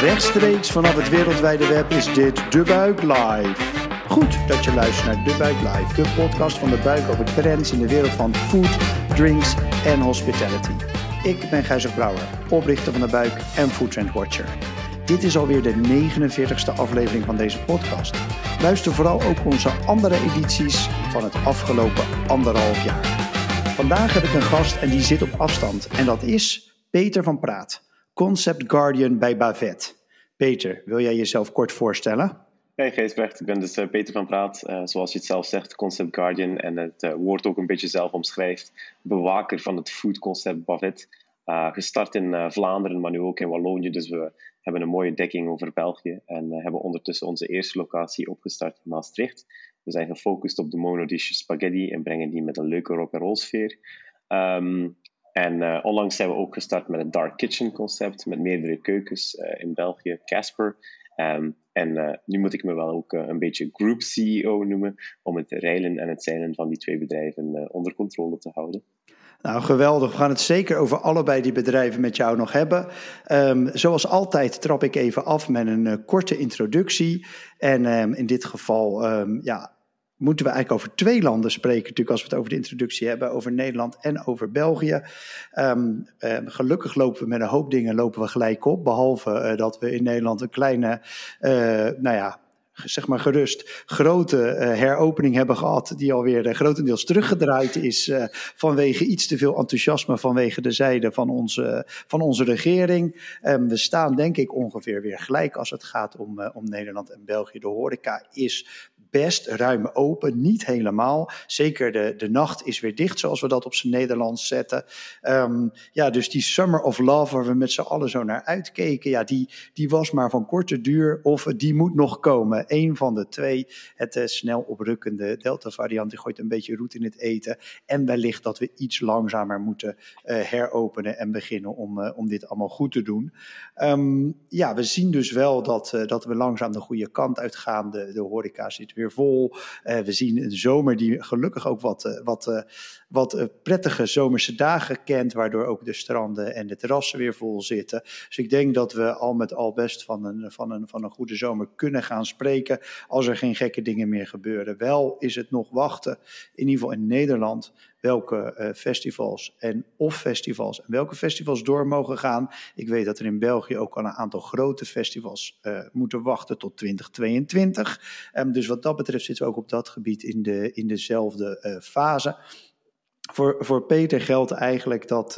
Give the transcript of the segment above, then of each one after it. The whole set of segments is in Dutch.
Rechtstreeks vanaf het wereldwijde web is dit De Buik Live. Goed dat je luistert naar De Buik Live, de podcast van De Buik over trends in de wereld van food, drinks en hospitality. Ik ben Gijzer Brouwer, oprichter van De Buik en Food Trend Watcher. Dit is alweer de 49ste aflevering van deze podcast. Luister vooral ook onze andere edities van het afgelopen anderhalf jaar. Vandaag heb ik een gast en die zit op afstand en dat is Peter van Praat. Concept Guardian bij Bavet. Peter, wil jij jezelf kort voorstellen? Hey Gijsbrecht, ik ben dus uh, Peter van Praat, uh, zoals je het zelf zegt, Concept Guardian en het uh, woord ook een beetje zelf omschrijft, bewaker van het foodconcept Bavet. gestart in Vlaanderen, maar nu ook in Wallonië, dus we hebben een mooie dekking over België en hebben ondertussen onze eerste locatie opgestart in Maastricht. We zijn gefocust op de monodish spaghetti en brengen die met een leuke rock-and-roll sfeer. Um, en uh, onlangs zijn we ook gestart met het Dark Kitchen concept met meerdere keukens uh, in België, Casper. Um, en uh, nu moet ik me wel ook een beetje group CEO noemen om het reilen en het zeilen van die twee bedrijven onder controle te houden. Nou, geweldig. We gaan het zeker over allebei die bedrijven met jou nog hebben. Um, zoals altijd trap ik even af met een korte introductie. En um, in dit geval, ja, moeten we eigenlijk over twee landen spreken, natuurlijk als we het over de introductie hebben, over Nederland en over België. Um, uh, gelukkig lopen we met een hoop dingen lopen we gelijk op, behalve uh, dat we in Nederland een kleine, uh, nou ja, zeg maar gerust, grote heropening hebben gehad, die alweer grotendeels teruggedraaid is vanwege iets te veel enthousiasme vanwege de zijde van onze, van onze regering. Um, we staan denk ik ongeveer weer gelijk als het gaat om, om Nederland en België. De horeca is best ruim open. Niet helemaal. Zeker de, de nacht is weer dicht, zoals we dat op zijn Nederlands zetten. Um, ja, dus die Summer of Love, waar we met z'n allen zo naar uitkeken, ja, die, die was maar van korte duur. Of die moet nog komen. Eén van de twee. Het uh, snel oprukkende Delta-variant, gooit een beetje roet in het eten. En wellicht dat we iets langzamer moeten uh, heropenen en beginnen om, uh, om dit allemaal goed te doen. Um, ja, we zien dus wel dat, dat we langzaam de goede kant uitgaan. De, de horeca zit weer vol. Uh, we zien een zomer die gelukkig ook wat, uh, wat, uh, wat prettige zomerse dagen kent, waardoor ook de stranden en de terrassen weer vol zitten. Dus ik denk dat we al met al best van een, van een, van een goede zomer kunnen gaan spreken als er geen gekke dingen meer gebeuren. Wel is het nog wachten, in ieder geval in Nederland, welke uh, festivals en of festivals en welke festivals door mogen gaan. Ik weet dat er in België ook al een aantal grote festivals uh, moeten wachten tot 2022. Um, dus wat dat betreft zitten we ook op dat gebied in, de, in dezelfde uh, fase. Voor, voor Peter geldt eigenlijk dat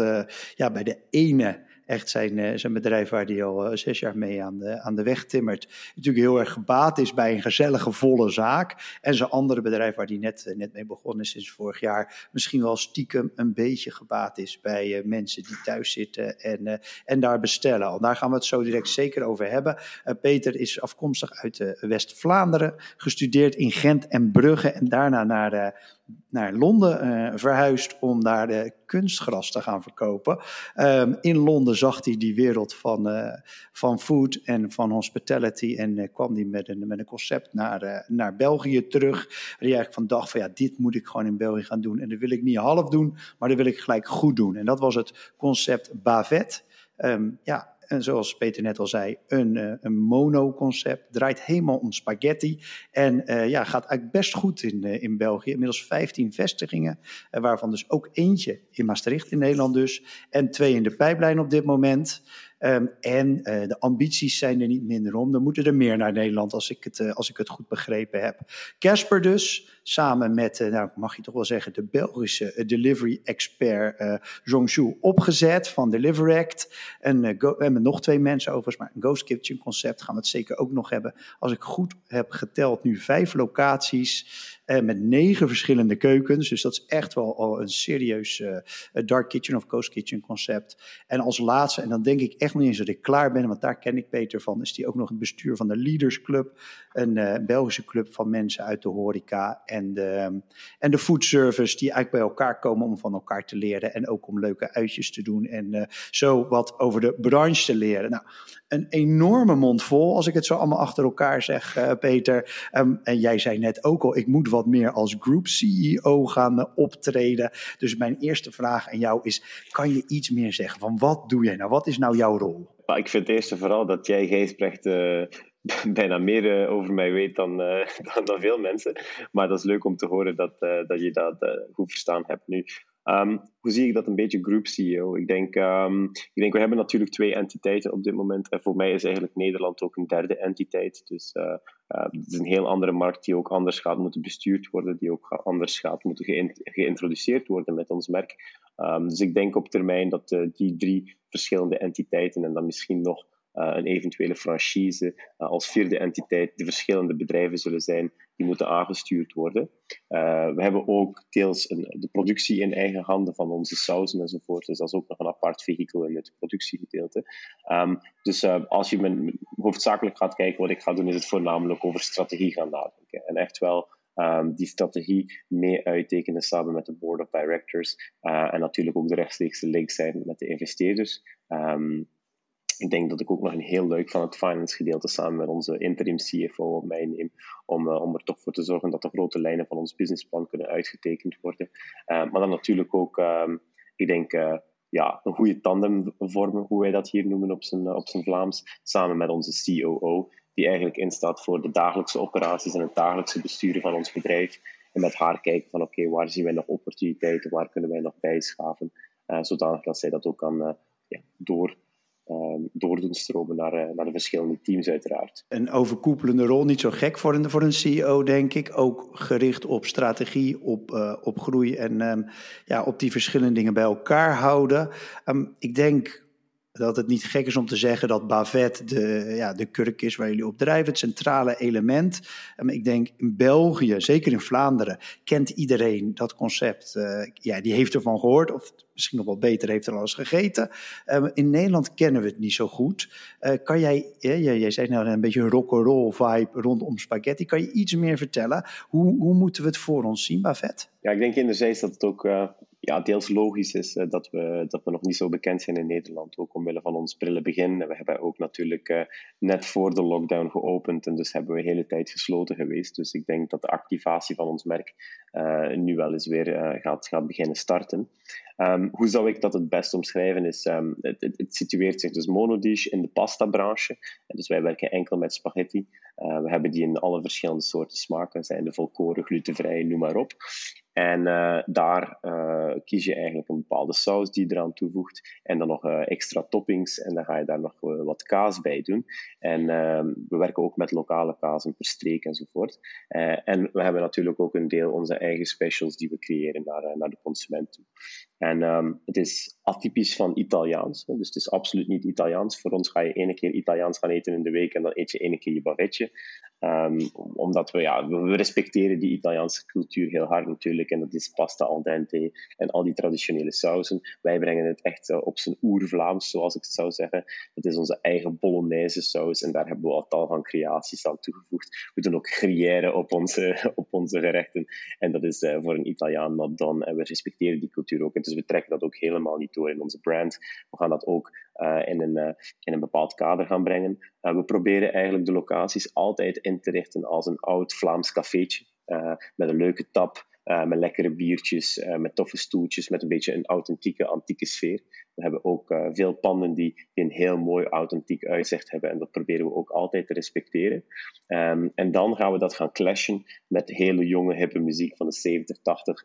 ja, bij de ene echt zijn, uh, zijn bedrijf waar hij al uh, zes jaar mee aan de, aan de weg timmert. Natuurlijk heel erg gebaat is bij een gezellige, volle zaak. En zijn andere bedrijf waar hij net, uh, net mee begonnen is sinds vorig jaar. Misschien wel stiekem een beetje gebaat is bij mensen die thuis zitten en, en daar bestellen. Al daar gaan we het zo direct zeker over hebben. Peter is afkomstig uit West-Vlaanderen. Gestudeerd in Gent en Brugge. En daarna naar naar Londen uh, verhuisd om daar de kunstgras te gaan verkopen. Um, in Londen zag hij die wereld van, uh, van food en van hospitality en uh, kwam hij met een, met een concept naar, naar België terug. Waar hij eigenlijk van dacht van ja, dit moet ik gewoon in België gaan doen. En dat wil ik niet half doen, maar dat wil ik gelijk goed doen. En dat was het concept Bavet. Um, ja, en zoals Peter net al zei, een, uh, een mono-concept. Draait helemaal om spaghetti. En uh, ja, gaat eigenlijk best goed in, uh, in België. Inmiddels 15 vestigingen, waarvan dus ook eentje in Maastricht in Nederland dus. En twee in de pijplijn op dit moment. Um, en uh, de ambities zijn er niet minder om. Er moeten er meer naar Nederland, als ik het, uh, als ik het goed begrepen heb. Casper dus, samen met, uh, nou mag je toch wel zeggen, de Belgische delivery expert uh, Zhongshu opgezet van Deliveract. En we hebben nog twee mensen overigens, maar een Ghost Kitchen concept gaan we het zeker ook nog hebben. Als ik goed heb geteld, nu vijf locaties. Uh, met negen verschillende keukens. Dus dat is echt wel een serieus uh, dark kitchen of ghost kitchen concept. En als laatste, en dan denk ik echt niet eens dat ik klaar ben, want daar ken ik Peter van, is die ook nog het bestuur van de Leaders Club. Een Belgische club van mensen uit de horeca en de, en de food service, die eigenlijk bij elkaar komen om van elkaar te leren. En ook om leuke uitjes te doen en zo wat over de branche te leren. Nou, een enorme mond vol, als ik het zo allemaal achter elkaar zeg, uh, Peter. Um, en jij zei net ook al, ik moet wat meer als group CEO gaan uh, optreden. Dus mijn eerste vraag aan jou is, kan je iets meer zeggen van wat doe jij nou? Wat is nou jouw rol? Ik vind eerst en vooral dat jij, Gijsbrecht, uh, bijna meer over mij weet dan, dan, dan, veel mensen. Maar dat is leuk om te horen dat, dat je dat goed verstaan hebt nu. Um, hoe zie ik dat een beetje group CEO? Ik denk, um, ik denk, we hebben natuurlijk twee entiteiten op dit moment. En voor mij is eigenlijk Nederland ook een derde entiteit. Dus uh, uh, het is een heel andere markt die ook anders gaat moeten bestuurd worden, die ook anders gaat moeten geïntroduceerd worden met ons merk. Um, dus ik denk op termijn dat uh, die drie verschillende entiteiten en dan misschien nog een eventuele franchise als vierde entiteit de verschillende bedrijven zullen zijn die moeten aangestuurd worden. Uh, we hebben ook deels een, de productie in eigen handen van onze sauzen enzovoort. Dus dat is ook nog een apart vehikel in het productiegedeelte. Um, dus als je men, hoofdzakelijk gaat kijken, wat ik ga doen, is het voornamelijk over strategie gaan nadenken. En echt wel Um, die strategie mee uittekenen samen met de board of directors. Uh, en natuurlijk ook de rechtstreekse link zijn met de investeerders. Um, ik denk dat ik ook nog een heel leuk van het finance gedeelte samen met onze interim CFO op mij neem, om, uh, om er toch voor te zorgen dat de grote lijnen van ons businessplan kunnen uitgetekend worden. Uh, maar dan natuurlijk ook, uh, ik denk, eh, ja, een goede tandem vormen, hoe wij dat hier noemen op zijn, op zijn Vlaams, samen met onze COO, die eigenlijk instaat voor de dagelijkse operaties en het dagelijkse besturen van ons bedrijf. En met haar kijken van oké, waar zien wij nog opportuniteiten, waar kunnen wij nog bijschaven, zodanig dat zij dat ook kan ja, door Ehm, door doen stromen naar, eh, naar de verschillende teams uiteraard. Een overkoepelende rol, niet zo gek voor een, voor een CEO denk ik. Ook gericht op strategie, op, uh, op groei en um, ja, op die verschillende dingen bij elkaar houden. Um, ik denk dat het niet gek is om te zeggen dat Bavet de, ja, de kurk is waar jullie op drijven, het centrale element. Ik denk in België, zeker in Vlaanderen, kent iedereen dat concept. Uh, ja, die heeft ervan gehoord, of misschien nog wel beter, heeft er al eens gegeten. Um, in Nederland kennen we het niet zo goed. Uh, kan jij, ja, jij, zei nou een beetje een rock'n'roll vibe rondom spaghetti. Kan je iets meer vertellen? Hoe, hoe moeten we het voor ons zien, Bavet? Ja, ik denk enerzijds dat het ook uh, ja, deels logisch is uh, dat, we, dat we nog niet zo bekend zijn in Nederland. Ook omwille van ons brillenbegin. We hebben ook natuurlijk uh, net voor de lockdown geopend en dus hebben we de hele tijd gesloten geweest. Dus ik denk dat de activatie van ons merk nu wel eens weer gaat, gaat beginnen starten. Um, hoe zou ik dat het best omschrijven? Is, um, het, het, situeert zich dus monodish in de pasta-branche. Dus wij werken enkel met spaghetti. We hebben die in alle verschillende soorten smaken, zijn de volkoren, glutenvrij, noem maar op. En uh, daar uh, kies je eigenlijk een bepaalde saus die je eraan toevoegt. En dan nog uh, extra toppings. En dan ga je daar nog wat kaas bij doen. En we werken ook met lokale kazen per streek enzovoort. en we hebben natuurlijk ook een deel onze eigen specials die we creëren naar, naar de consument toe. En um, het is atypisch van Italiaans. Dus het is absoluut niet Italiaans. Voor ons ga je ene keer Italiaans gaan eten in de week en dan eet je ene keer je bavetje. Um, omdat we, ja, we respecteren die Italiaanse cultuur heel hard natuurlijk. En dat is pasta al dente en al die traditionele sausen. Wij brengen het echt op zijn oer-Vlaams, zoals ik het zou zeggen. Het is onze eigen Bolognese saus en daar hebben we al tal van creaties aan toegevoegd. We doen ook gruyère op onze, op onze gerechten. En dat is uh, voor een Italiaan not done. En we respecteren die cultuur ook. En dus we trekken dat ook helemaal niet door in onze brand. We gaan dat ook uh, in, een, in een bepaald kader gaan brengen. we proberen eigenlijk de locaties altijd in te richten als een oud Vlaams cafeetje. Uh, met een leuke tap, uh, met lekkere biertjes, uh, met toffe stoeltjes, met een beetje een authentieke, antieke sfeer. We hebben ook veel panden die, een heel mooi authentiek uitzicht hebben en dat proberen we ook altijd te respecteren. Um, en dan gaan we dat gaan clashen met hele jonge, hippe muziek van de 70, 80,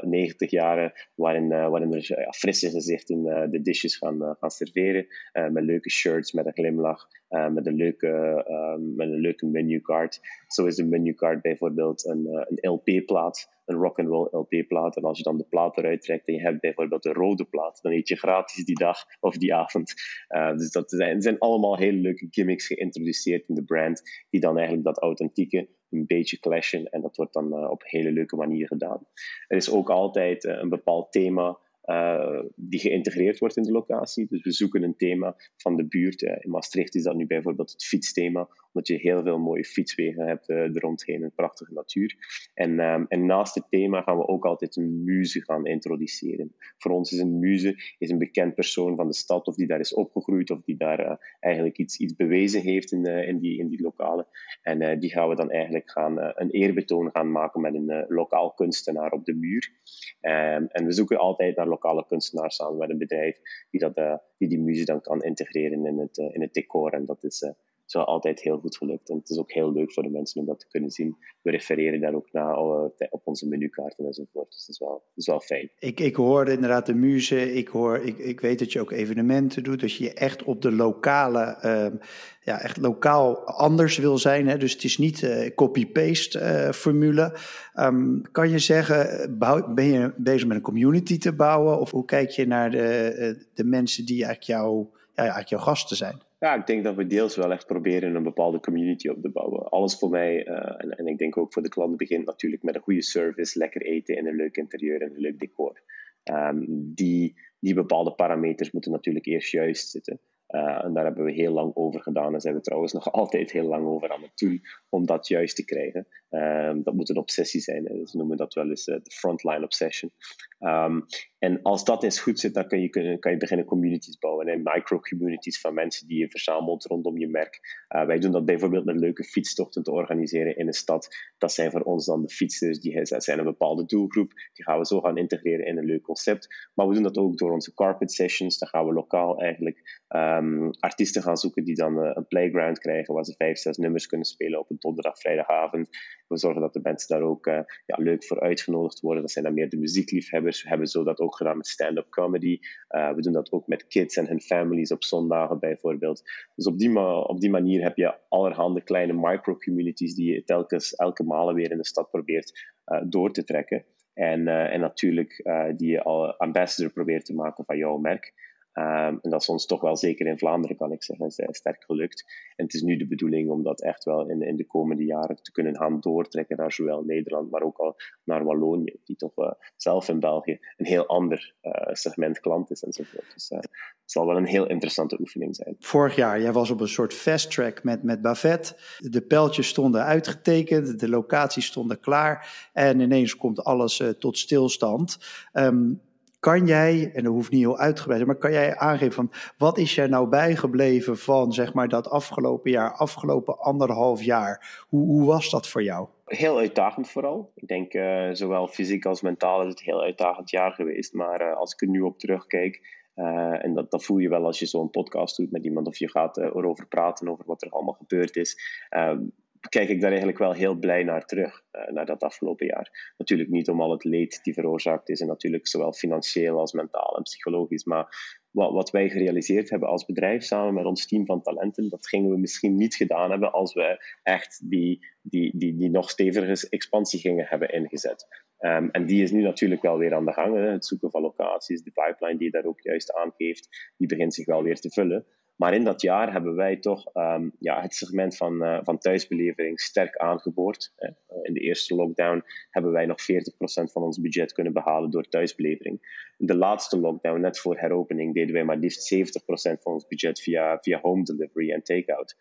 90 jaren, waarin, waarin er frisse gezichten de dishes gaan, gaan serveren, met leuke shirts, met een glimlach. Uh, met, een leuke, uh, met een leuke menukaart. Zo is de menukaart bijvoorbeeld een, uh, een LP-plaat, een rock'n'roll LP-plaat. En als je dan de plaat eruit trekt en je hebt bijvoorbeeld de rode plaat, dan eet je gratis die dag of die avond. dus dat zijn, zijn allemaal hele leuke gimmicks geïntroduceerd in de brand, die dan eigenlijk dat authentieke een beetje clashen. En dat wordt dan op hele leuke manier gedaan. Er is ook altijd een bepaald thema uh, die geïntegreerd wordt in de locatie. Dus we zoeken een thema van de buurt. in Maastricht is dat nu bijvoorbeeld het fietsthema, omdat je heel veel mooie fietswegen hebt uh, er rondheen en prachtige natuur. En, um, en naast het thema gaan we ook altijd een muze gaan introduceren. Voor ons is een muze is een bekend persoon van de stad, of die daar is opgegroeid, of die daar uh, eigenlijk iets, iets bewezen heeft in, in, die, in die lokalen. En die gaan we dan eigenlijk gaan, een eerbetoon gaan maken met een lokaal kunstenaar op de muur. Um, en we zoeken altijd naar lokale kunstenaars samen met een bedrijf die, dat, die die muze dan kan integreren in het, in het decor. En dat is is altijd heel goed gelukt. En het is ook heel leuk voor de mensen om dat te kunnen zien. We refereren daar ook naar eh, op onze menukaarten enzovoort. Dus dat is wel, dat is wel fijn. Ik, ik hoorde inderdaad de muze. Ik, hoor, ik, ik weet dat je ook evenementen doet. Dat je echt op de lokale, uh, ja, echt lokaal anders wil zijn. Hè? Dus het is niet uh, copy-paste uh, formule. Um, kan je zeggen, bouw, ben je bezig met een community te bouwen? Of hoe kijk je naar de, de mensen die eigenlijk, jou, ja, eigenlijk jouw gasten zijn? Ja, ik denk dat we deels wel echt proberen een bepaalde community op te bouwen. Alles voor mij, uh, en, en, ik denk ook voor de klanten, begint natuurlijk met een goede service, lekker eten en een leuk interieur en een leuk decor. Um, die, die bepaalde parameters moeten natuurlijk eerst juist zitten. Uh, en daar hebben we heel lang over gedaan en zijn we trouwens nog altijd heel lang over aan het doen om dat juist te krijgen. Um, dat moet een obsessie zijn. Ze noemen dat wel eens uh, de frontline obsession. Um, en als dat eens goed zit, dan kan je, kan je beginnen communities bouwen. En micro-communities van mensen die je verzamelt rondom je merk. Uh, wij doen dat bijvoorbeeld met leuke fietstochten te organiseren in een stad. Dat zijn voor ons dan de fietsers, die zijn een bepaalde doelgroep. Die gaan we zo gaan integreren in een leuk concept. Maar we doen dat ook door onze carpet sessions. Dan gaan we lokaal eigenlijk um, artiesten gaan zoeken die dan uh, een playground krijgen waar ze vijf, zes nummers kunnen spelen op een donderdag, vrijdagavond. We zorgen dat de mensen daar ook uh, ja, leuk voor uitgenodigd worden. Dat zijn dan meer de muziekliefhebbers. We hebben zo dat ook gedaan met stand-up comedy. Uh, we doen dat ook met kids en hun families op zondagen bijvoorbeeld. Dus op die, op die manier heb je allerhande kleine micro-communities die je telkens elke malen weer in de stad probeert uh, door te trekken. En, en natuurlijk die je al ambassador probeert te maken van jouw merk. Um, en dat is ons toch wel zeker in Vlaanderen, kan ik zeggen, sterk gelukt. En het is nu de bedoeling om dat echt wel in, in de komende jaren te kunnen gaan doortrekken naar zowel Nederland, maar ook al naar Wallonië, die toch uh, zelf in België een heel ander uh, segment klant is enzovoort. Dus uh, het zal wel een heel interessante oefening zijn. Vorig jaar, jij was op een soort fast track met, met Bavet. De pijltjes stonden uitgetekend, de locaties stonden klaar en ineens komt alles tot stilstand. Um, kan jij, en dat hoeft niet heel uitgebreid, maar kan jij aangeven van wat is er nou bijgebleven van zeg maar dat afgelopen jaar, afgelopen anderhalf jaar? Hoe, hoe was dat voor jou? Heel uitdagend vooral. Ik denk uh, zowel fysiek als mentaal is het een heel uitdagend jaar geweest. Maar uh, als ik er nu op terugkijk, uh, en dat, dat voel je wel als je zo'n podcast doet met iemand of je gaat erover praten over wat er allemaal gebeurd is kijk ik daar eigenlijk wel heel blij naar terug, uh, naar dat afgelopen jaar. Natuurlijk niet om al het leed die veroorzaakt is, en natuurlijk zowel financieel als mentaal en psychologisch, maar wat, wat wij gerealiseerd hebben als bedrijf samen met ons team van talenten, dat gingen we misschien niet gedaan hebben als we echt die, die, die, die nog stevige expansie gingen hebben ingezet. Um, en die is nu natuurlijk wel weer aan de gang. Hè. Het zoeken van locaties, de pipeline die daar ook juist aangeeft, die begint zich wel weer te vullen. Maar in dat jaar hebben wij toch um, ja, het segment van, uh, van thuisbelevering sterk aangeboord. Hè. In de eerste lockdown hebben wij nog 40% van ons budget kunnen behalen door thuisbelevering. In de laatste lockdown, net voor heropening, deden wij maar liefst 70% van ons budget via, via home delivery en takeout.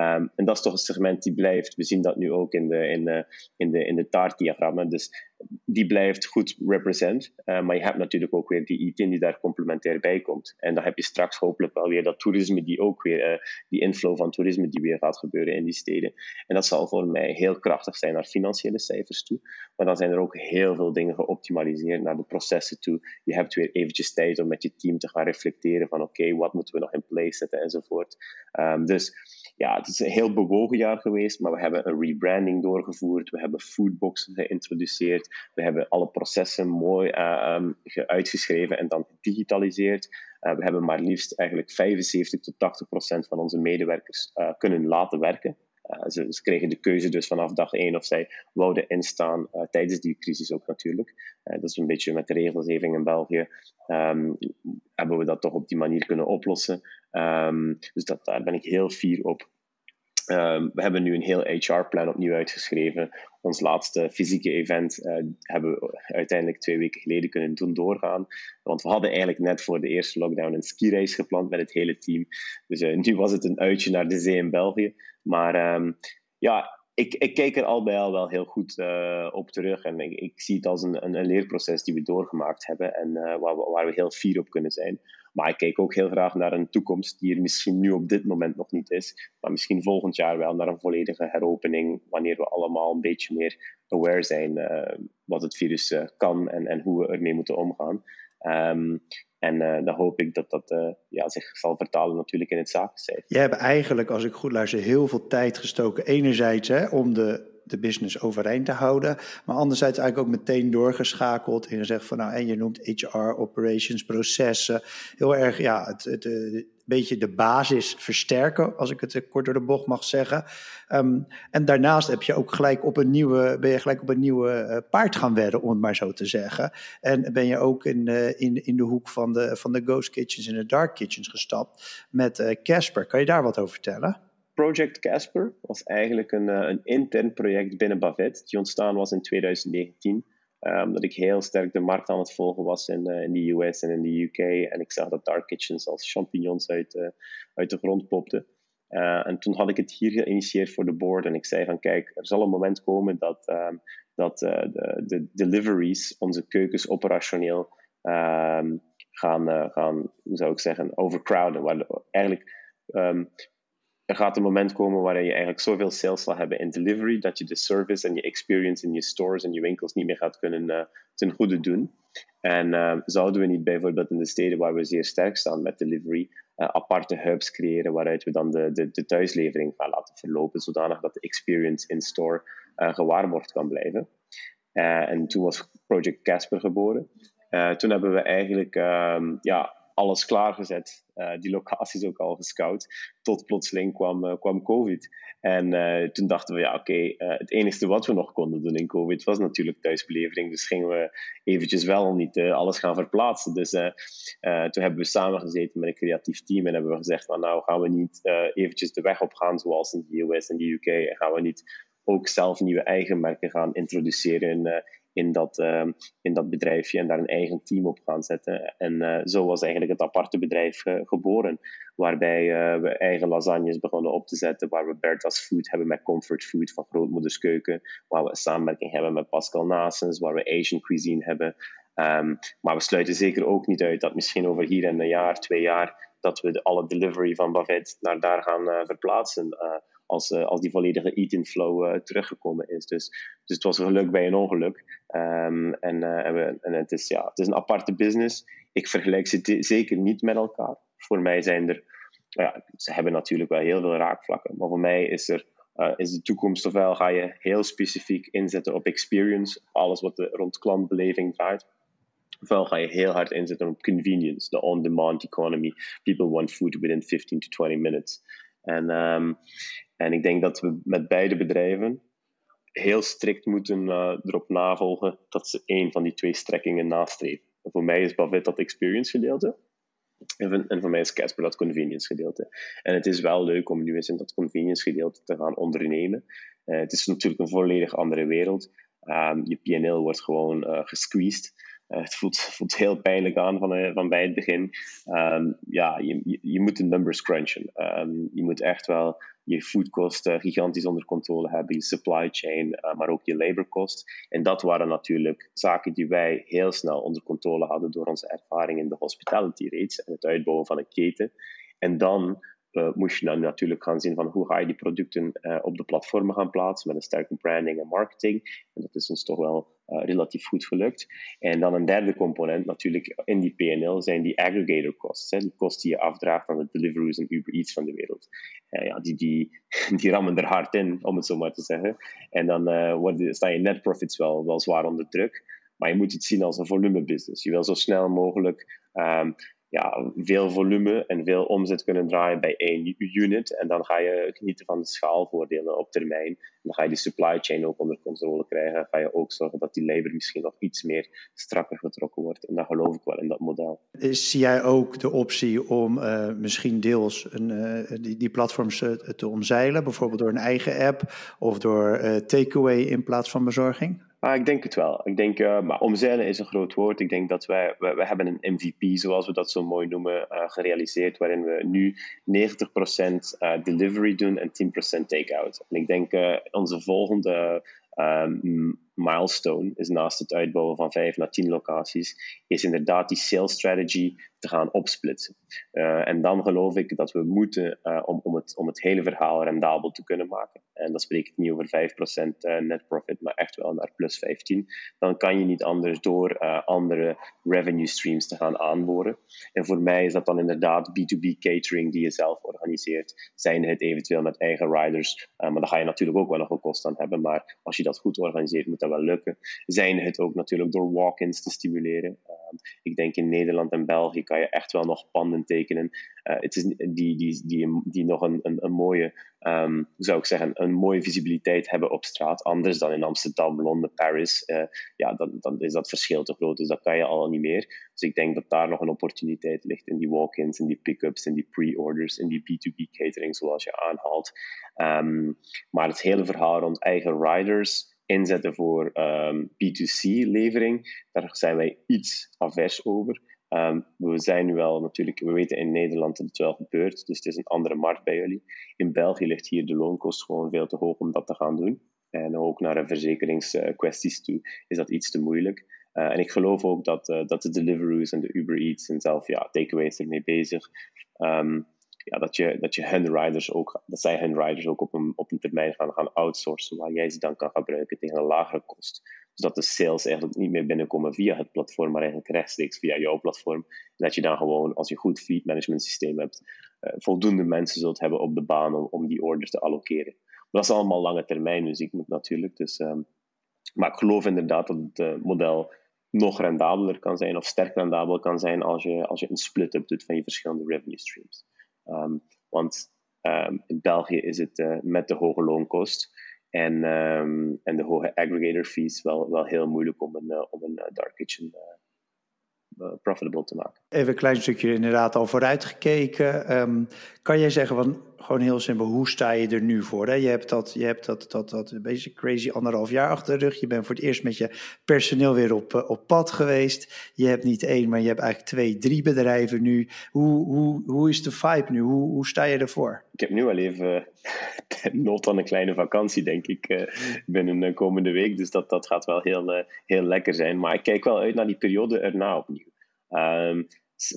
Um, en dat is toch een segment die blijft. We zien dat nu ook in de, in de, in de, in de taartdiagrammen. Dus die blijft goed represent. Uh, maar je hebt natuurlijk ook weer die IT die daar complementair bij komt. En dan heb je straks hopelijk wel weer dat toerisme die ook weer, uh, die inflow van toerisme die weer gaat gebeuren in die steden. En dat zal voor mij heel krachtig zijn naar financiële cijfers toe. Maar dan zijn er ook heel veel dingen geoptimaliseerd naar de processen toe. Je hebt weer eventjes tijd om met je team te gaan reflecteren van oké, wat moeten we nog in place zetten enzovoort. Um, dus ja, het is een heel bewogen jaar geweest, maar we hebben een rebranding doorgevoerd. We hebben foodboxen geïntroduceerd. We hebben alle processen mooi uh, um, uitgeschreven en dan gedigitaliseerd. Uh, we hebben maar liefst eigenlijk 75 tot 80 procent van onze medewerkers uh, kunnen laten werken. Ze, ze, kregen de keuze dus vanaf dag één of zij wouden instaan tijdens die crisis ook natuurlijk. dat is een beetje met de regelgeving in België. Um, hebben we dat toch op die manier kunnen oplossen. Um, dus dat, daar ben ik heel fier op. Ehm, we hebben nu een heel HR-plan opnieuw uitgeschreven. Ons laatste fysieke event uh, hebben we uiteindelijk twee weken geleden kunnen doen doorgaan. Want we hadden eigenlijk net voor de eerste lockdown een skireis gepland met het hele team. Dus uh, nu was het een uitje naar de zee in België. Maar um, ja, ik, ik kijk er al bij al wel heel goed uh, op terug. En ik, zie het als een, een, leerproces die we doorgemaakt hebben en uh, waar, we, waar, we, heel fier op kunnen zijn. Maar ik kijk ook heel graag naar een toekomst die er misschien nu op dit moment nog niet is. Maar misschien volgend jaar wel naar een volledige heropening. Wanneer we allemaal een beetje meer aware zijn uh, wat het virus kan en, en hoe we ermee moeten omgaan. Um, en uh, dan hoop ik dat dat uh, ja, zich zal vertalen natuurlijk in het zakencijfer. Je hebt eigenlijk, als ik goed luister, heel veel tijd gestoken. Enerzijds hè, om de, de business overeind te houden. Maar anderzijds eigenlijk ook meteen doorgeschakeld. En je zegt van nou, en je noemt HR, operations, processen. Heel erg, ja, het, het, het beetje de basis versterken, als ik het kort door de bocht mag zeggen. Um, en daarnaast heb je ook gelijk op een nieuwe, ben je gelijk op een nieuwe uh, paard gaan wedden, om het maar zo te zeggen. En ben je ook in, uh, in, in de hoek van de, van de Ghost Kitchens en de Dark Kitchens gestapt met Casper. Kan je daar wat over vertellen? Project Casper was eigenlijk een, een intern project binnen Bavet, die ontstaan was in 2019. Um, omdat ik heel sterk de markt aan het volgen was in, uh, in de US en in de UK. En ik zag dat dark kitchens als champignons uit, uh, uit de grond popten. Uh, en toen had ik het hier geïnitieerd voor de board. En ik zei van kijk, er zal een moment komen dat, um, dat de, de, deliveries, onze keukens operationeel um, gaan, gaan, hoe zou ik zeggen, overcrowden. Waar eigenlijk er gaat een moment komen waarin je eigenlijk zoveel sales zal hebben in delivery dat je de service en je experience in je stores en je winkels niet meer gaat kunnen uh, ten goede doen. En uh, zouden we niet bijvoorbeeld in de steden waar we zeer sterk staan met delivery, uh, aparte hubs creëren waaruit we dan de, de, de, thuislevering gaan laten verlopen, zodanig dat de experience in store gewaarborgd kan blijven. en toen was Project Casper geboren. toen hebben we eigenlijk um, ja, alles klaargezet. Uh, die locaties ook al gescout. Tot plotseling kwam, uh, kwam COVID. En uh, toen dachten we, ja, oké, het enige wat we nog konden doen in COVID was natuurlijk thuisbelevering. Dus gingen we eventjes wel niet alles gaan verplaatsen. Dus toen hebben we samen gezeten met een creatief team en hebben we gezegd, van, nou gaan we niet eventjes de weg op gaan zoals in de US en de UK. En gaan we niet ook zelf nieuwe eigen merken gaan introduceren in, in dat, uh, in dat bedrijfje en daar een eigen team op gaan zetten. En uh, zo was eigenlijk het aparte bedrijf uh, geboren, waarbij we eigen lasagnes begonnen op te zetten, waar we Bertha's Food hebben met Comfort Food van Grootmoeders Keuken, waar we een samenwerking hebben met Pascal Nasens, waar we Asian cuisine hebben. Um, maar we sluiten zeker ook niet uit dat misschien over hier en een jaar, twee jaar, dat we de, alle delivery van Bavet naar daar gaan verplaatsen als die volledige eat-in flow uh, teruggekomen is. Dus, dus het was geluk bij een ongeluk. Um, en, uh, en, en het, is, ja, het is een aparte business. Ik vergelijk ze zeker niet met elkaar. Voor mij zijn er, ja, ze hebben natuurlijk wel heel veel raakvlakken. Maar voor mij is er is de toekomst ofwel ga je heel specifiek inzetten op experience, alles wat de, rond klantbeleving draait. Ofwel ga je heel hard inzetten op convenience, the on-demand economy. People want food within 15 to 20 minutes. En, um, en ik denk dat we met beide bedrijven heel strikt moeten uh, erop navolgen dat ze één van die twee strekkingen nastreven. En voor mij is Bavet dat experience gedeelte. En en voor mij is Casper dat convenience gedeelte. En het is wel leuk om nu eens in dat convenience gedeelte te gaan ondernemen. Uh, het is natuurlijk een volledig andere wereld. Um, je PNL wordt gewoon uh, gesqueezed. Uh, het voelt, heel pijnlijk aan van, uh, van bij het begin. Um, ja, je, je, moet de numbers crunchen. Um, je moet echt wel je foodkosten gigantisch onder controle hebben, je supply chain, uh, maar ook je laborkost. En dat waren natuurlijk zaken die wij heel snel onder controle hadden door onze ervaring in de hospitality rates en het uitbouwen van een keten. En dan uh, moest je dan natuurlijk gaan zien van hoe ga je die producten uh, op de platformen gaan plaatsen met een sterke branding en marketing. En dat is ons toch wel uh, relatief goed gelukt. En dan een derde component natuurlijk in die PNL zijn die aggregator costs. Hè, die kosten die je afdraagt aan de Deliveroo's en Uber Eats van de wereld. ja, die, die, die rammen er hard in, om het zo maar te zeggen. En dan worden, staan je net profits wel, wel zwaar onder druk. Maar je moet het zien als een volume business. Je wil zo snel mogelijk um, ja, veel volume en veel omzet kunnen draaien bij één unit. En dan ga je genieten van de schaalvoordelen op termijn. En dan ga je die supply chain ook onder controle krijgen. Ga je ook zorgen dat die labor misschien nog iets meer strakker getrokken wordt. En dat geloof ik wel in dat model. Zie jij ook de optie om uh, misschien deels een, uh, die, die platforms uh, te omzeilen? Bijvoorbeeld door een eigen app of door takeaway in plaats van bezorging? Ah, ik denk het wel. Ik denk, uh, maar omzeilen is een groot woord. Ik denk dat wij, wij hebben een MVP, zoals we dat zo mooi noemen, uh, gerealiseerd, waarin we nu 90% uh, delivery doen en 10% takeout. En ik denk onze volgende milestone is naast het uitbouwen van 5 naar 10 locaties, is inderdaad die sales strategy te gaan opsplitsen. Uh, en dan geloof ik dat we moeten, uh, om, om, het, om het hele verhaal rendabel te kunnen maken, en dan spreek ik niet over 5% uh, net profit, maar echt wel naar plus 15, dan kan je niet anders door andere revenue streams te gaan aanboren. En voor mij is dat dan inderdaad B2B catering die je zelf organiseert, zijn het eventueel met eigen riders, maar daar ga je natuurlijk ook wel nog een kost aan hebben, maar als je dat goed organiseert, moet dat wel lukken. Zijn het ook natuurlijk door walk-ins te stimuleren. ik denk in Nederland en België kan je echt wel nog panden tekenen. Uh, het is die, die, die, die nog een, een, mooie, um, zou ik zeggen, een mooie visibiliteit hebben op straat. Anders dan in Amsterdam, Londen, Paris. Uh, ja, dan, dan is dat verschil te groot. Dus dat kan je al niet meer. Dus ik denk dat daar nog een opportuniteit ligt in die walk-ins, in die pick-ups, in die pre-orders, in die B2B catering, zoals je aanhaalt. Um, maar het hele verhaal rond eigen riders inzetten voor ehm, B2C-levering, daar zijn wij iets avers over. Um, we zijn wel natuurlijk, we weten in Nederland dat het wel gebeurt, dus het is een andere markt bij jullie. In België ligt hier de loonkost gewoon veel te hoog om dat te gaan doen. En ook naar verzekeringskwesties toe is dat iets te moeilijk. Uh, en ik geloof ook dat, uh, dat de Deliveroo's en de Uber Eats en zelf ja, takeaways ermee bezig. Um, ja, dat, je, dat je hun riders ook, dat zij hun riders ook op een, op een termijn gaan, gaan outsourcen, waar jij ze dan kan gebruiken tegen een lagere kost. Zodat de sales eigenlijk niet meer binnenkomen via het platform, maar eigenlijk rechtstreeks via jouw platform. En dat je dan gewoon, als je een goed fleet management systeem hebt, uh, voldoende mensen zult hebben op de baan om, om die orders te allokeren. Dat is allemaal lange termijn muziek natuurlijk. Dus, um, maar ik geloof inderdaad dat het uh, model nog rendabeler kan zijn of sterk rendabel kan zijn als je, als je een split-up doet van je verschillende revenue streams. Um, want um, in België is het uh, met de hoge loonkost en, um, en de hoge aggregator fees wel, wel heel moeilijk om een, uh, om een uh, dark kitchen profitable te maken. Even een klein stukje inderdaad al vooruitgekeken. Um, kan jij zeggen, van, gewoon heel simpel, hoe sta je er nu voor? Hè? Je hebt dat, je hebt dat, dat, dat beetje crazy anderhalf jaar achter de rug. Je bent voor het eerst met je personeel weer op, op pad geweest. Je hebt niet één, maar je hebt eigenlijk twee, drie bedrijven nu. Hoe, hoe, hoe is de vibe nu? Hoe, hoe sta je ervoor? Ik heb nu al even nood aan een kleine vakantie, denk ik, uh, binnen de komende week. Dus dat, dat gaat wel heel, heel lekker zijn. Maar ik kijk wel uit naar die periode erna opnieuw. Um,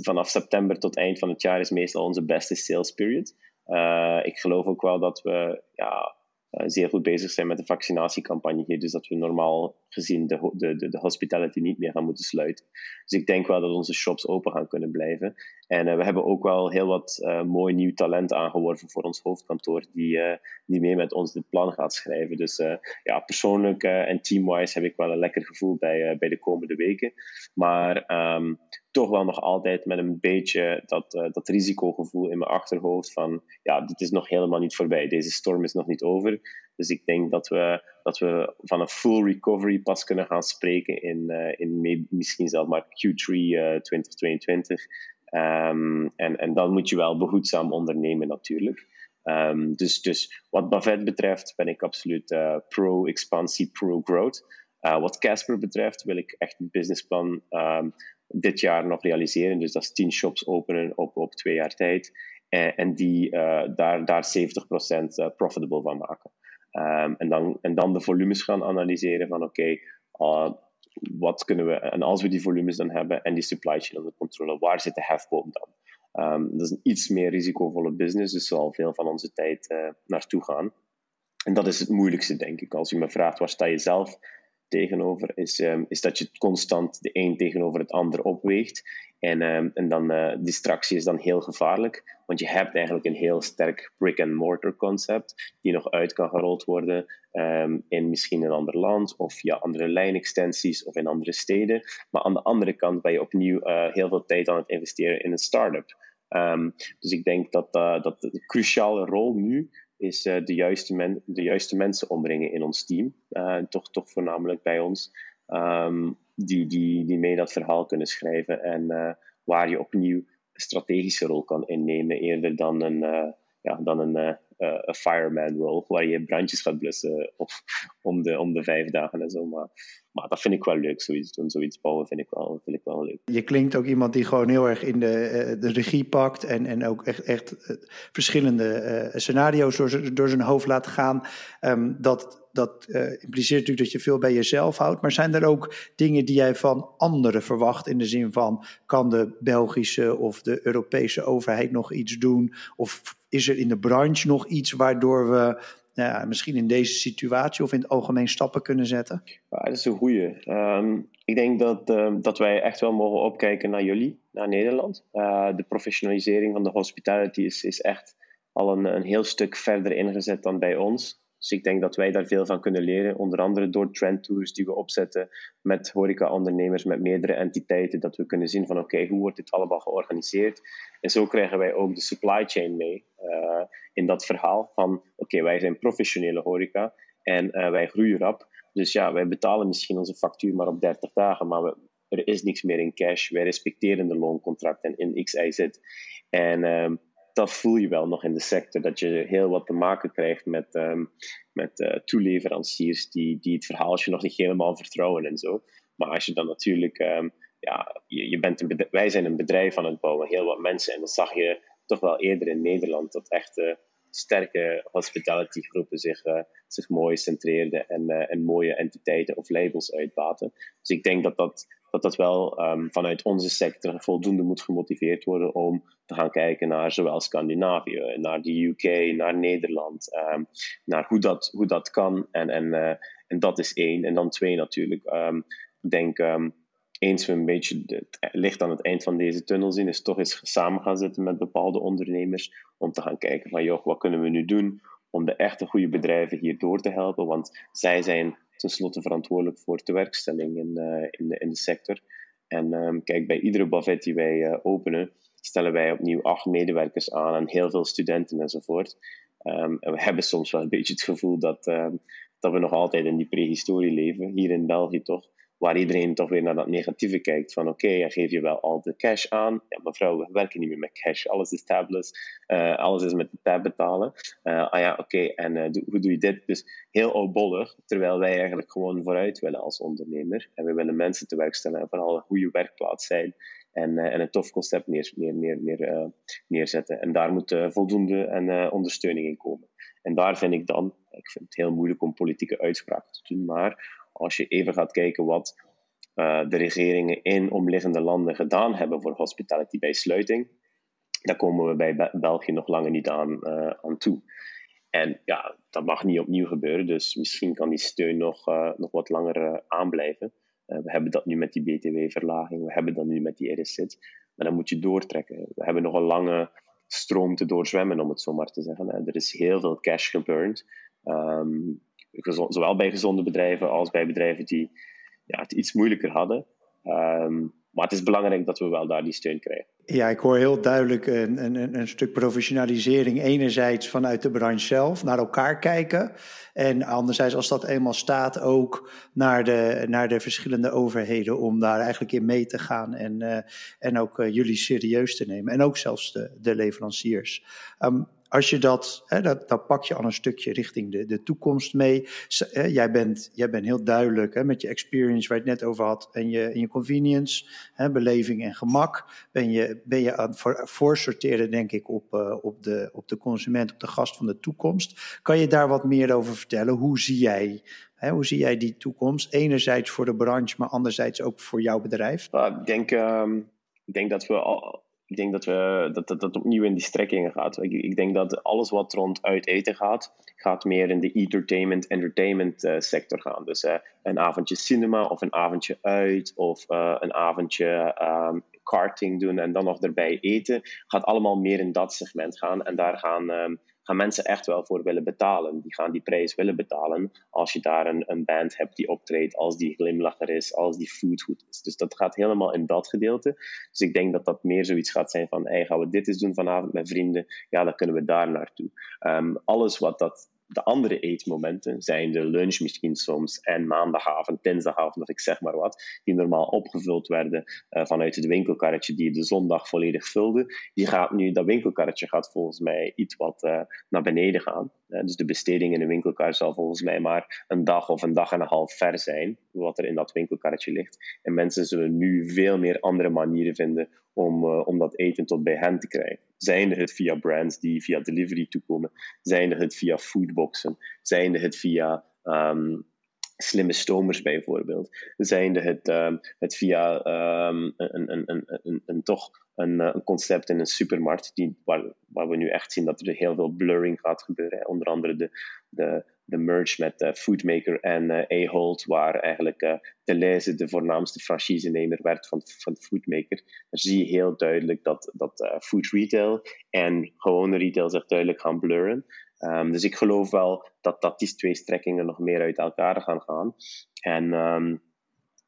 vanaf september tot eind van het jaar is meestal onze beste sales period. Uh, ik geloof ook wel dat we ja, uh, zeer goed bezig zijn met de vaccinatiecampagne hier. Dus dat we normaal gezien de, de, de, hospitality niet meer gaan moeten sluiten. Dus ik denk wel dat onze shops open gaan kunnen blijven. En uh, we hebben ook wel heel wat uh, mooi nieuw talent aangeworven voor ons hoofdkantoor, die, uh, die mee met ons dit plan gaat schrijven. Dus ja, persoonlijk en teamwise heb ik wel een lekker gevoel bij, bij de komende weken. Maar um, toch wel nog altijd met een beetje dat, dat risicogevoel in mijn achterhoofd van ja, dit is nog helemaal niet voorbij. Deze storm is nog niet over. Dus ik denk dat we, dat we van een full recovery pas kunnen gaan spreken in, uh, in misschien zelfs maar Q3 uh, 2022. Um, en, en dan moet je wel behoedzaam ondernemen natuurlijk. Um, dus, dus wat Buffett betreft ben ik absoluut uh, pro-expansie, pro-growth. Wat Casper betreft wil ik echt een businessplan um, dit jaar nog realiseren. Dus dat is 10 shops openen op, op twee jaar tijd. En, en die daar, daar 70% profitable van maken. Um, en, dan, en dan de volumes gaan analyseren van oké, uh, wat kunnen we, en als we die volumes dan hebben en die supply chain onder controle, waar zit de hefboom dan? Um, dat is een iets meer risicovolle business, dus zal veel van onze tijd uh, naartoe gaan. En dat is het moeilijkste, denk ik. Als je me vraagt waar sta je zelf tegenover, is, um, is dat je constant de een tegenover het ander opweegt. En, um, en dan uh, distractie is dan heel gevaarlijk. Want je hebt eigenlijk een heel sterk brick-and-mortar concept, die nog uit kan gerold worden ehm, in misschien een ander land of via andere lijnextensies of in andere steden. Maar aan de andere kant ben je opnieuw uh, heel veel tijd aan het investeren in een start-up. Ehm, dus ik denk dat, uh, dat de cruciale rol nu is uh, de, juiste men, de juiste mensen ombrengen in ons team. toch, toch voornamelijk bij ons. Die, die, die mee dat verhaal kunnen schrijven en waar je opnieuw strategische rol kan innemen, eerder dan een, uh, ja, dan een, een fireman rol, waar je brandjes gaat blussen of om, de, om de vijf dagen en zo. Maar, maar dat vind ik wel leuk, zoiets doen, zoiets bouwen vind ik wel, vind ik wel leuk. Je klinkt ook iemand die gewoon heel erg in de, de regie pakt en, en ook echt, echt verschillende scenario's door, door zijn hoofd laat gaan. Um, dat dat uh, impliceert natuurlijk dat je veel bij jezelf houdt. Maar zijn er ook dingen die jij van anderen verwacht? In de zin van, kan de Belgische of de Europese overheid nog iets doen? Of is er in de branche nog iets waardoor we nou ja, misschien in deze situatie of in het algemeen stappen kunnen zetten? Ja, dat is een goede. Um, ehm, ik denk dat, uh, dat wij echt wel mogen opkijken naar jullie, naar Nederland. Uh, de professionalisering van de hospitality is, is echt al een, een heel stuk verder ingezet dan bij ons. Dus ik denk dat wij daar veel van kunnen leren, onder andere door trendtours die we opzetten met horeca-ondernemers, met meerdere entiteiten, dat we kunnen zien van oké, hoe wordt dit allemaal georganiseerd? En zo krijgen wij ook de supply chain mee uh, in dat verhaal van oké, wij zijn professionele horeca en uh, wij groeien rap. Dus ja, wij betalen misschien onze factuur maar op 30 dagen, maar we, er is niks meer in cash. Wij respecteren de looncontracten in X, Y, Z. En uh, dat voel je wel nog in de sector, dat je heel wat te maken krijgt met, um, met uh, toeleveranciers die, die het verhaaltje nog niet helemaal vertrouwen en zo. Maar als je dan natuurlijk, um, ja, je, je bent een wij zijn een bedrijf aan het bouwen, heel wat mensen. En dat zag je toch wel eerder in Nederland, dat echt sterke hospitality groepen zich, uh, zich mooi centreerden en, uh, en mooie entiteiten of labels uitbaten. Dus ik denk dat dat dat dat wel um, vanuit onze sector voldoende moet gemotiveerd worden om te gaan kijken naar zowel Scandinavië, naar de UK, naar Nederland, um, naar hoe dat, hoe dat kan. En, en, uh, en dat is één. En dan twee natuurlijk. Um, denk, eens we een beetje het licht aan het eind van deze tunnel zien, is toch eens samen gaan zitten met bepaalde ondernemers om te gaan kijken van, joh, wat kunnen we nu doen om de echte goede bedrijven hier door te helpen? Want zij zijn tenslotte verantwoordelijk voor de werkstelling in, uh, in, de, in de sector. En um, kijk, bij iedere bavet die wij uh, openen, stellen wij opnieuw acht medewerkers aan en heel veel studenten enzovoort. Um, en we hebben soms wel een beetje het gevoel dat, um, dat we nog altijd in die prehistorie leven, hier in België toch waar iedereen toch weer naar dat negatieve kijkt. Van oké, okay, geef je wel al de cash aan. Ja, mevrouw, we werken niet meer met cash. Alles is tabless. Uh, alles is met de tab betalen. Uh, ah ja, oké, en uh, hoe doe je dit? Dus heel oudbollig, terwijl wij eigenlijk gewoon vooruit willen als ondernemer. En we willen mensen te werk stellen en vooral een goede werkplaats zijn. En, en een tof concept neer, neer, neer, neer neerzetten. En daar moet voldoende en, ondersteuning in komen. En daar vind ik dan, ik vind het heel moeilijk om politieke uitspraken te doen, maar als je even gaat kijken wat uh, de regeringen in omliggende landen gedaan hebben voor hospitality bij sluiting, daar komen we bij België nog langer niet aan, uh, aan toe. En ja, dat mag niet opnieuw gebeuren, dus misschien kan die steun nog, uh, nog wat langer aanblijven. we hebben dat nu met die BTW-verlaging, we hebben dat nu met die RSZ, maar dan moet je doortrekken. We hebben nog een lange stroom te doorzwemmen, om het zo maar te zeggen. Er is heel veel cash geburnt. Um, zowel bij gezonde bedrijven als bij bedrijven die ja, het iets moeilijker hadden. Um, maar het is belangrijk dat we wel daar die steun krijgen. Ja, ik hoor heel duidelijk een, een, een, stuk professionalisering. Enerzijds vanuit de branche zelf, naar elkaar kijken. En anderzijds, als dat eenmaal staat, ook naar de, naar de verschillende overheden om daar eigenlijk in mee te gaan. En, uh, en ook uh, jullie serieus te nemen. En ook zelfs de, de leveranciers. Um, als je dat, hè, dat, pak je al een stukje richting de, de toekomst mee. Hè, jij, bent, jij bent heel duidelijk hè, met je experience waar je het net over had en je, en je convenience, hè, beleving en gemak. Ben je, ben je aan het voor, voorsorteren, denk ik, op, uh, op, de, op de consument, op de gast van de toekomst. Kan je daar wat meer over vertellen? Hoe zie jij hoe zie jij die toekomst? Enerzijds voor de branche, maar anderzijds ook voor jouw bedrijf? ik, denk, um, ik denk dat we al, ik denk dat, we, dat, dat dat opnieuw in die strekkingen gaat. Ik, ik denk dat alles wat rond uit eten gaat, gaat meer in de entertainment, entertainment uh, sector gaan. Dus uh, een avondje cinema of een avondje uit of uh, een avondje um, karting doen en dan nog erbij eten, gaat allemaal meer in dat segment gaan. En daar gaan, ehm, gaan mensen echt wel voor willen betalen. Die gaan die prijs willen betalen als je daar een, een band hebt die optreedt, als die glimlacher is, als die food goed is. Dus dat gaat helemaal in dat gedeelte. Dus ik denk dat dat meer zoiets gaat zijn van, hey, gaan we dit eens doen vanavond met vrienden? Ja, dan kunnen we daar naartoe. Um, alles wat dat de andere eetmomenten zijn de lunch misschien soms en maandagavond, dinsdagavond of ik zeg maar wat, die normaal opgevuld werden uh, vanuit het winkelkarretje die de zondag volledig vulde. Die gaat nu, dat winkelkarretje gaat volgens mij iets wat uh, naar beneden gaan. Uh, dus de besteding in een winkelkar zal volgens mij maar een dag of een dag en een half ver zijn, wat er in dat winkelkarretje ligt. En mensen zullen nu veel meer andere manieren vinden om, om dat eten tot bij hen te krijgen. Zijnde het via brands die via delivery toekomen, zijnde het via foodboxen, zijnde het via um, slimme stomers bijvoorbeeld, zijnde het, um, het via um, een, een, een, een, een, toch een, een, concept in een supermarkt, die, waar, waar we nu echt zien dat er heel veel blurring gaat gebeuren. Onder andere de, de, de merge met uh, Foodmaker en uh, Ahold, waar eigenlijk uh, Deleuze de voornaamste franchisenemer werd van, van Foodmaker. Daar zie je heel duidelijk dat, dat food retail en gewone retail zich duidelijk gaan blurren. Um, dus ik geloof wel dat, dat die twee strekkingen nog meer uit elkaar gaan gaan. En um,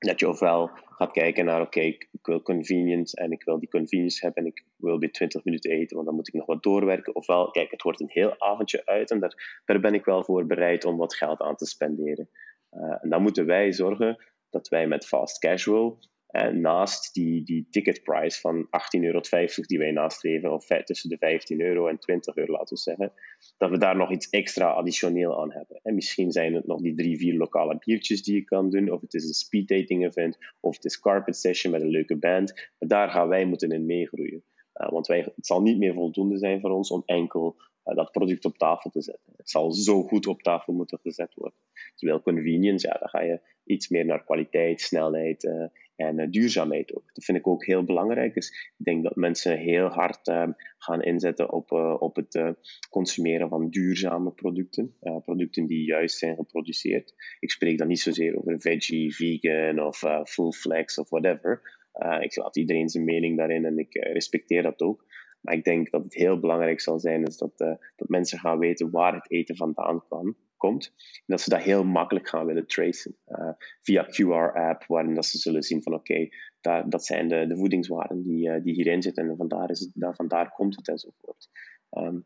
dat je ofwel gaat kijken naar, oké, ik, wil convenience en ik wil die convenience hebben en ik wil bij 20 minuten eten, want dan moet ik nog wat doorwerken. Ofwel, kijk, het wordt een heel avondje uit en daar, daar ben ik wel voor bereid om wat geld aan te spenderen. Uh, en dan moeten wij zorgen dat wij met fast casual en naast die, die ticketprice van 18,50 euro die wij nastreven, of tussen de 15 euro en 20 euro laten we zeggen, dat we daar nog iets extra additioneel aan hebben. En misschien zijn het nog die drie, vier lokale biertjes die je kan doen, of het is een speed dating event, of het is carpet session met een leuke band. Maar daar gaan wij moeten in meegroeien. Uh, want wij, het zal niet meer voldoende zijn voor ons om enkel uh, dat product op tafel te zetten. Het zal zo goed op tafel moeten gezet worden. Terwijl convenience, ja, dan ga je iets meer naar kwaliteit, snelheid en uh, duurzaamheid ook. Dat vind ik ook heel belangrijk. Dus ik denk dat mensen heel hard uh, gaan inzetten op, uh, op het consumeren van duurzame producten. producten die juist zijn geproduceerd. Ik spreek dan niet zozeer over veggie, vegan of full flex of whatever. ik laat iedereen zijn mening daarin en ik respecteer dat ook. Maar ik denk dat het heel belangrijk zal zijn is dat, dat mensen gaan weten waar het eten vandaan kan komt. En dat ze dat heel makkelijk gaan willen tracen. Uh, via QR-app, waarin dat ze zullen zien van oké, okay, dat zijn de, de voedingswaarden die, uh, die hierin zitten en vandaar, is het, daar, vandaar komt het enzovoort. Um,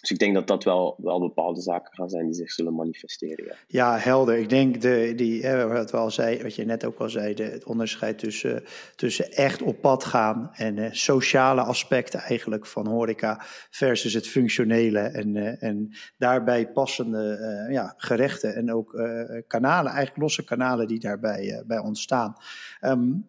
dus ik denk dat dat wel, wel bepaalde zaken gaan zijn die zich zullen manifesteren. Ja, ja helder. Ik denk de, die, wat, wel zei, wat je net ook al zei, de, het onderscheid tussen, tussen echt op pad gaan en uh, sociale aspecten eigenlijk van horeca versus het functionele en, uh, en daarbij passende uh, ja, gerechten en ook kanalen, eigenlijk losse kanalen die daarbij bij ontstaan. Um,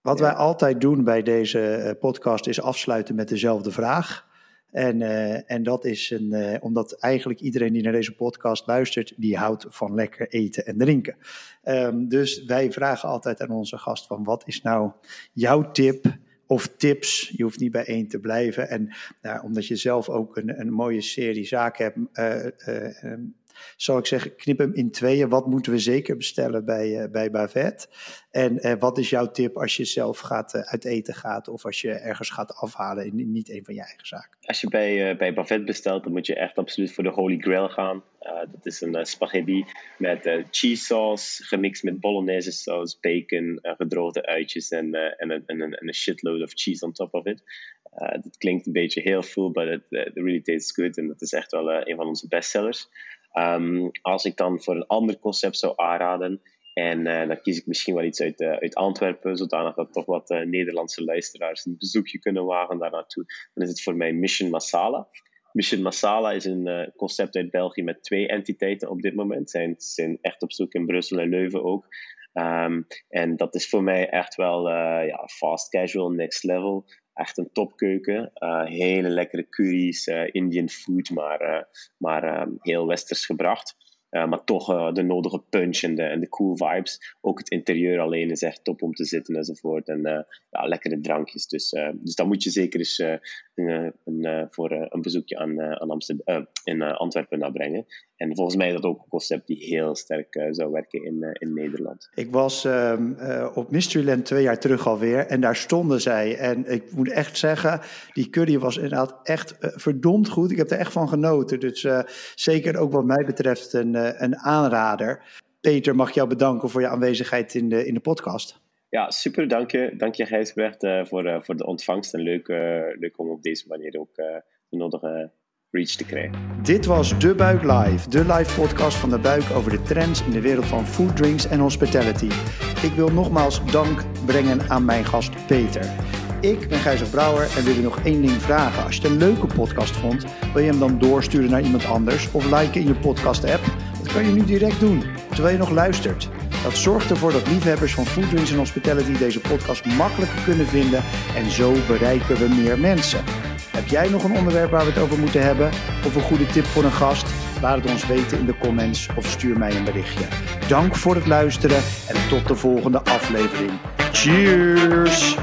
wat ja. wij altijd doen bij deze podcast is afsluiten met dezelfde vraag. En, uh, en dat is een, uh, omdat eigenlijk iedereen die naar deze podcast luistert, die houdt van lekker eten en drinken. Um, dus wij vragen altijd aan onze gast van wat is nou jouw tip of tips? Je hoeft niet bij één te blijven. En nou, omdat je zelf ook een, een mooie serie zaken hebt, uh, um, zou ik zeggen, knip hem in tweeën. Wat moeten we zeker bestellen bij, uh, bij Bavet? En uh, wat is jouw tip als je zelf gaat, uh, uit eten gaat of als je ergens gaat afhalen in niet een van je eigen zaken? Als je bij, bij Bavet bestelt, dan moet je echt absoluut voor de Holy Grail gaan. dat is een spaghetti met cheese sauce, gemixt met bolognese saus, bacon, gedroogde uitjes en, en, en, en, een shitload of cheese on top of it. dat klinkt een beetje heel full, but it really tastes good. En dat is echt wel een van onze bestsellers. Um, als ik dan voor een ander concept zou aanraden, en uh, dan kies ik misschien wel iets uit, uh, uit Antwerpen, zodanig dat toch wat uh, Nederlandse luisteraars een bezoekje kunnen wagen daar naartoe, dan is het voor mij Mission Masala. Mission Masala is een concept uit België met twee entiteiten op dit moment. Ze zijn, zijn echt op zoek in Brussel en Leuven ook. Um, en dat is voor mij echt wel ja, fast casual, next level echt een topkeuken. Uh, hele lekkere curry's, uh, Indian food, maar, maar heel westers gebracht. maar toch de nodige punch en de, en de cool vibes. Ook het interieur alleen is echt top om te zitten enzovoort. En ja, lekkere drankjes. Dus, dus dan moet je zeker eens een, een, voor een bezoekje aan, aan in Antwerpen brengen. En volgens mij is dat ook een concept die heel sterk uh, zou werken in, uh, in Nederland. Ik was um, uh, op Mysteryland twee jaar terug alweer en daar stonden zij. En ik moet echt zeggen, die curry was inderdaad echt verdomd goed. Ik heb er echt van genoten. Dus zeker ook wat mij betreft een, een aanrader. Peter, mag ik jou bedanken voor je aanwezigheid in de, in de podcast. Ja, super, dank je. Dank je Gijsbert voor, voor de ontvangst. En leuk, leuk om op deze manier ook de nodige reach te krijgen. Dit was De Buik Live, de live podcast van De Buik over de trends in de wereld van food, drinks en hospitality. Ik wil nogmaals dank brengen aan mijn gast Peter. Ik ben Gijzer Brouwer en wil je nog één ding vragen. Als je het een leuke podcast vond, wil je hem dan doorsturen naar iemand anders of liken in je podcast-app? Dat kan je nu direct doen, terwijl je nog luistert. Dat zorgt ervoor dat liefhebbers van food, drinks en hospitality deze podcast makkelijker kunnen vinden en zo bereiken we meer mensen. Heb jij nog een onderwerp waar we het over moeten hebben? Of een goede tip voor een gast? Laat het ons weten in de comments of stuur mij een berichtje. Dank voor het luisteren en tot de volgende aflevering. Cheers!